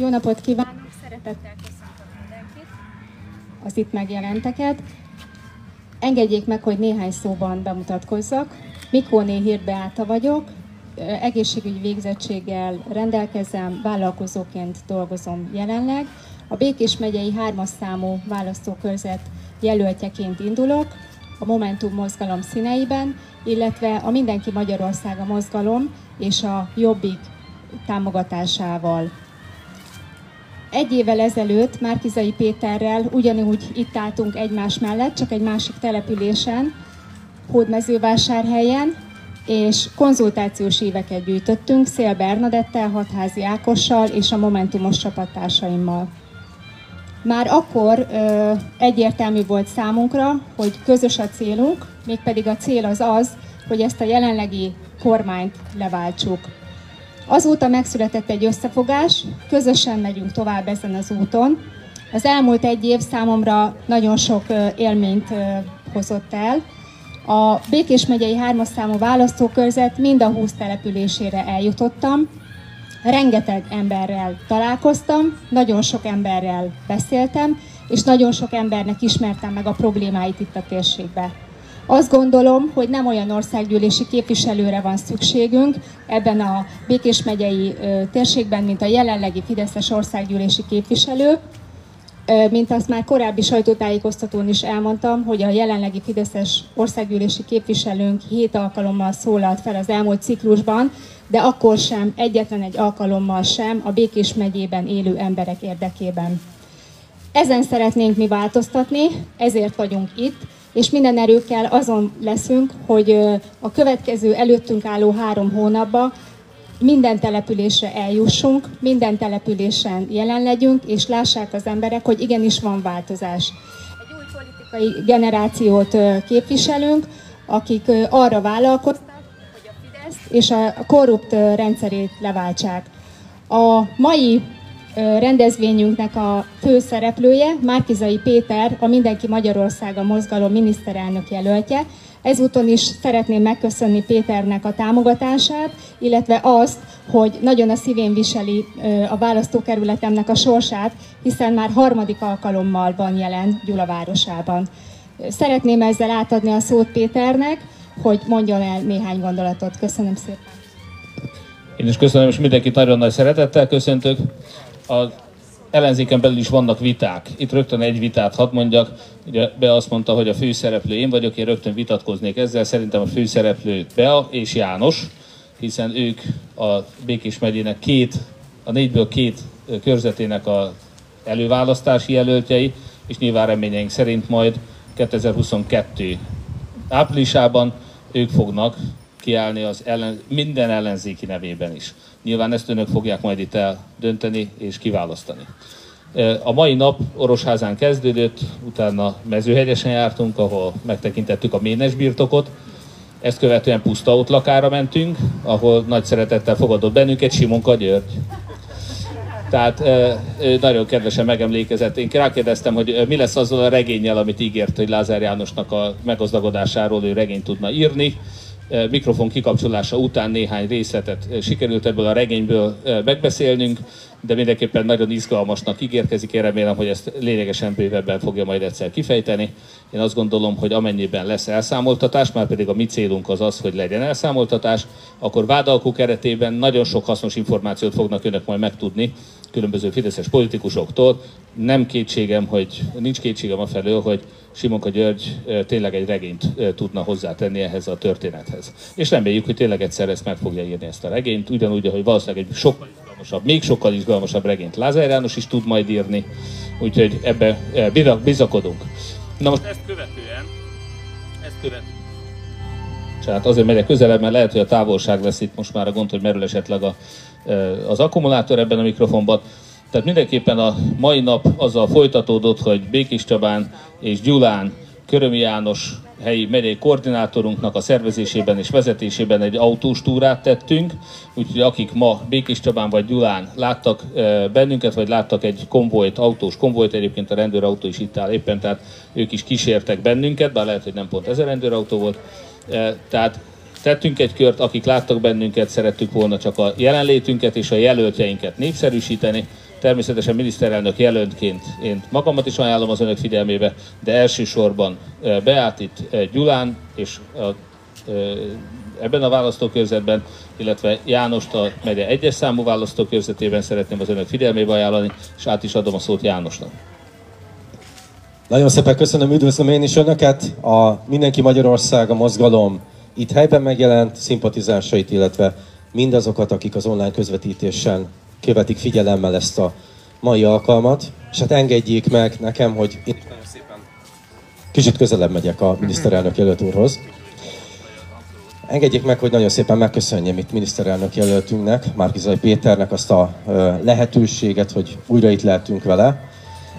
Jó napot kívánok! Szeretettel köszöntöm mindenkit, az itt megjelenteket. Engedjék meg, hogy néhány szóban bemutatkozzak. Mikóné Hírt Beáta vagyok, egészségügyi végzettséggel rendelkezem, vállalkozóként dolgozom jelenleg. A Békés megyei hármas számú választókörzet jelöltjeként indulok, a Momentum mozgalom színeiben, illetve a Mindenki Magyarországa mozgalom és a Jobbik támogatásával. Egy évvel ezelőtt Márkizai Péterrel ugyanúgy itt álltunk egymás mellett, csak egy másik településen, Hódmezővásárhelyen, és konzultációs éveket gyűjtöttünk Szél Bernadettel, Hatházi Ákossal és a Momentumos csapattársaimmal. Már akkor ö, egyértelmű volt számunkra, hogy közös a célunk, mégpedig a cél az az, hogy ezt a jelenlegi kormányt leváltsuk. Azóta megszületett egy összefogás, közösen megyünk tovább ezen az úton. Az elmúlt egy év számomra nagyon sok élményt hozott el. A Békés megyei hármas számú választókörzet mind a 20 településére eljutottam. Rengeteg emberrel találkoztam, nagyon sok emberrel beszéltem, és nagyon sok embernek ismertem meg a problémáit itt a térségben. Azt gondolom, hogy nem olyan országgyűlési képviselőre van szükségünk ebben a Békés megyei térségben, mint a jelenlegi Fideszes országgyűlési képviselő, mint azt már korábbi sajtótájékoztatón is elmondtam, hogy a jelenlegi Fideszes országgyűlési képviselőnk hét alkalommal szólalt fel az elmúlt ciklusban, de akkor sem, egyetlen egy alkalommal sem a Békés megyében élő emberek érdekében. Ezen szeretnénk mi változtatni, ezért vagyunk itt, és minden erőkkel azon leszünk, hogy a következő előttünk álló három hónapban minden településre eljussunk, minden településen jelen legyünk, és lássák az emberek, hogy igenis van változás. Egy új politikai generációt képviselünk, akik arra vállalkoztak, hogy a Fidesz és a korrupt rendszerét leváltsák. A mai rendezvényünknek a fő szereplője, Márkizai Péter, a Mindenki Magyarországa mozgalom miniszterelnök jelöltje. Ezúton is szeretném megköszönni Péternek a támogatását, illetve azt, hogy nagyon a szívén viseli a választókerületemnek a sorsát, hiszen már harmadik alkalommal van jelen Gyula városában. Szeretném ezzel átadni a szót Péternek, hogy mondjon el néhány gondolatot. Köszönöm szépen. Én is köszönöm, és mindenkit nagyon nagy szeretettel köszöntök az ellenzéken belül is vannak viták. Itt rögtön egy vitát hadd mondjak. Ugye Bea azt mondta, hogy a főszereplő én vagyok, én rögtön vitatkoznék ezzel. Szerintem a főszereplő Bea és János, hiszen ők a Békés megyének két, a négyből két körzetének a előválasztási jelöltjei, és nyilván reményeink szerint majd 2022 áprilisában ők fognak kiállni az ellen, minden ellenzéki nevében is. Nyilván ezt önök fogják majd itt eldönteni és kiválasztani. A mai nap Orosházán kezdődött, utána Mezőhegyesen jártunk, ahol megtekintettük a Ménes birtokot, ezt követően Puszta lakára mentünk, ahol nagy szeretettel fogadott bennünket Simonka György. Tehát nagyon kedvesen megemlékezett. Én rákérdeztem, hogy mi lesz azzal a regényel, amit ígért, hogy Lázár Jánosnak a meggazdagodásáról ő regényt tudna írni mikrofon kikapcsolása után néhány részletet sikerült ebből a regényből megbeszélnünk, de mindenképpen nagyon izgalmasnak ígérkezik, én remélem, hogy ezt lényegesen bővebben fogja majd egyszer kifejteni. Én azt gondolom, hogy amennyiben lesz elszámoltatás, már pedig a mi célunk az az, hogy legyen elszámoltatás, akkor vádalkó keretében nagyon sok hasznos információt fognak önök majd megtudni különböző fideszes politikusoktól. Nem kétségem, hogy nincs kétségem a felől, hogy Simonka György tényleg egy regényt tudna hozzátenni ehhez a történethez. És reméljük, hogy tényleg egyszer ezt meg fogja írni ezt a regényt, ugyanúgy, hogy valószínűleg egy sokkal izgalmasabb, még sokkal izgalmasabb regényt Lázár János is tud majd írni, úgyhogy ebbe bizakodunk. Na most ezt követően, ezt követően, tehát azért megyek közelebb, mert lehet, hogy a távolság lesz itt most már a gond, hogy merül esetleg a, az akkumulátor ebben a mikrofonban. Tehát mindenképpen a mai nap azzal folytatódott, hogy Békés Csabán és Gyulán Körömi János helyi megyei koordinátorunknak a szervezésében és vezetésében egy autós túrát tettünk, úgyhogy akik ma Békés Csabán vagy Gyulán láttak bennünket, vagy láttak egy konvojt, autós konvojt, egyébként a rendőrautó is itt áll éppen, tehát ők is kísértek bennünket, bár lehet, hogy nem pont ez a rendőrautó volt. Tehát tettünk egy kört, akik láttak bennünket, szerettük volna csak a jelenlétünket és a jelöltjeinket népszerűsíteni, természetesen miniszterelnök jelöltként én magamat is ajánlom az önök figyelmébe, de elsősorban Beátit Gyulán és a, ebben a választókörzetben, illetve Jánost a megye egyes számú választókörzetében szeretném az önök figyelmébe ajánlani, és át is adom a szót Jánosnak. Nagyon szépen köszönöm, üdvözlöm én is Önöket. A Mindenki Magyarország a mozgalom itt helyben megjelent szimpatizánsait, illetve mindazokat, akik az online közvetítésen követik figyelemmel ezt a mai alkalmat. És hát engedjék meg nekem, hogy itt kicsit közelebb megyek a miniszterelnök jelölt úrhoz. Engedjék meg, hogy nagyon szépen megköszönjem itt miniszterelnök jelöltünknek, Márkizai Péternek azt a lehetőséget, hogy újra itt lehetünk vele,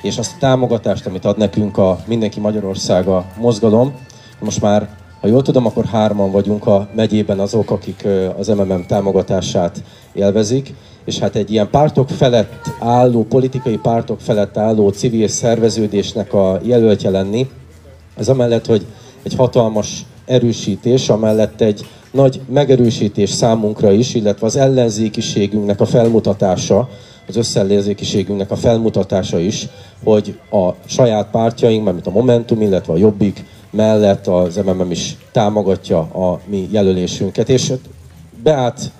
és azt a támogatást, amit ad nekünk a Mindenki Magyarországa mozgalom. Most már, ha jól tudom, akkor hárman vagyunk a megyében azok, akik az MMM támogatását élvezik, és hát egy ilyen pártok felett álló, politikai pártok felett álló civil szerveződésnek a jelöltje lenni, ez amellett, hogy egy hatalmas erősítés, amellett egy nagy megerősítés számunkra is, illetve az ellenzékiségünknek a felmutatása, az összellenzékiségünknek a felmutatása is, hogy a saját pártjaink, mint a Momentum, illetve a Jobbik mellett az MMM is támogatja a mi jelölésünket. És beállt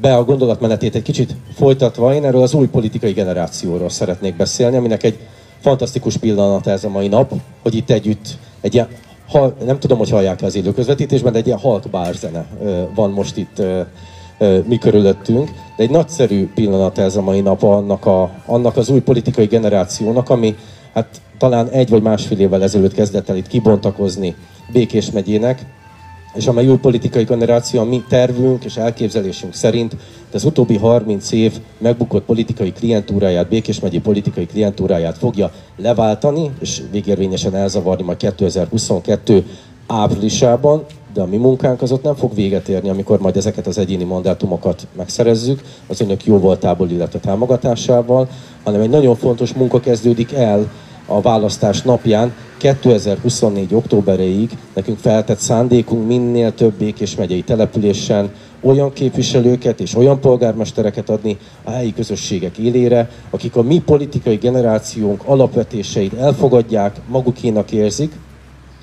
be a gondolatmenetét egy kicsit folytatva, én erről az új politikai generációról szeretnék beszélni, aminek egy fantasztikus pillanat ez a mai nap, hogy itt együtt egy ilyen, ha, nem tudom, hogy hallják az élő közvetítésben, de egy ilyen halk zene van most itt mi körülöttünk, de egy nagyszerű pillanat ez a mai nap annak, a, annak az új politikai generációnak, ami hát talán egy vagy másfél évvel ezelőtt kezdett el itt kibontakozni Békés megyének, és amely új politikai generáció a mi tervünk és elképzelésünk szerint az utóbbi 30 év megbukott politikai klientúráját, Békés megyi politikai klientúráját fogja leváltani, és végérvényesen elzavarni majd 2022 áprilisában, de a mi munkánk az ott nem fog véget érni, amikor majd ezeket az egyéni mandátumokat megszerezzük, az önök jó voltából, illetve támogatásával, hanem egy nagyon fontos munka kezdődik el a választás napján, 2024. októberéig nekünk feltett szándékunk minél több Békés megyei településen olyan képviselőket és olyan polgármestereket adni a helyi közösségek élére, akik a mi politikai generációnk alapvetéseit elfogadják, magukénak érzik,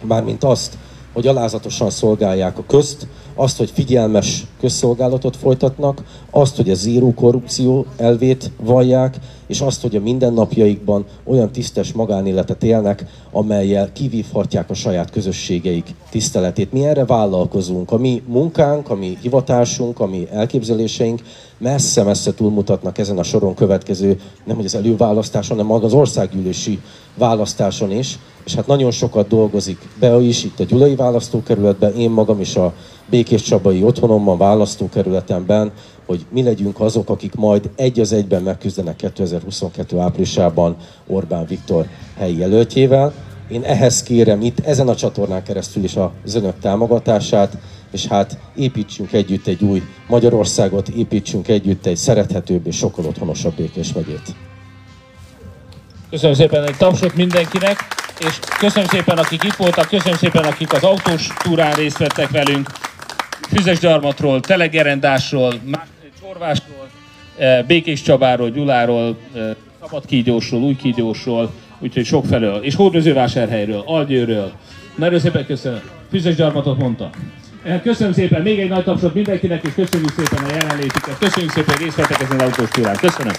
mármint azt, hogy alázatosan szolgálják a közt, azt, hogy figyelmes közszolgálatot folytatnak, azt, hogy a zéró korrupció elvét vallják, és azt, hogy a mindennapjaikban olyan tisztes magánéletet élnek, amelyel kivívhatják a saját közösségeik tiszteletét. Mi erre vállalkozunk. A mi munkánk, a mi hivatásunk, a mi elképzeléseink messze-messze túlmutatnak ezen a soron következő, nem hogy az előválasztáson, hanem maga az országgyűlési választáson is. És hát nagyon sokat dolgozik be is itt a Gyulai választókerületben, én magam is a Békés Csabai otthonomban, választókerületemben, hogy mi legyünk azok, akik majd egy az egyben megküzdenek 2022 áprilisában Orbán Viktor helyi jelöltjével. Én ehhez kérem itt, ezen a csatornán keresztül is az önök támogatását, és hát építsünk együtt egy új Magyarországot, építsünk együtt egy szerethetőbb és sokkal otthonosabb Békés megyét. Köszönöm szépen egy tapsot mindenkinek, és köszönöm szépen, akik itt voltak, köszönöm szépen, akik az autós túrán részt vettek velünk. Füzes Gyarmatról, Telegerendásról, Csorvásról, eh, Békés Csabáról, Gyuláról, eh, Szabadkígyósról, Újkígyósról, úgyhogy sokfelől, és Hódmezővásárhelyről, Algyőről. Nagyon szépen köszönöm. Füzes Gyarmatot mondta. Eh, köszönöm szépen, még egy nagy tapsot mindenkinek, és köszönjük szépen a jelenlétüket. Köszönjük szépen, hogy részt vettek ezen az autós túrán. Köszönöm.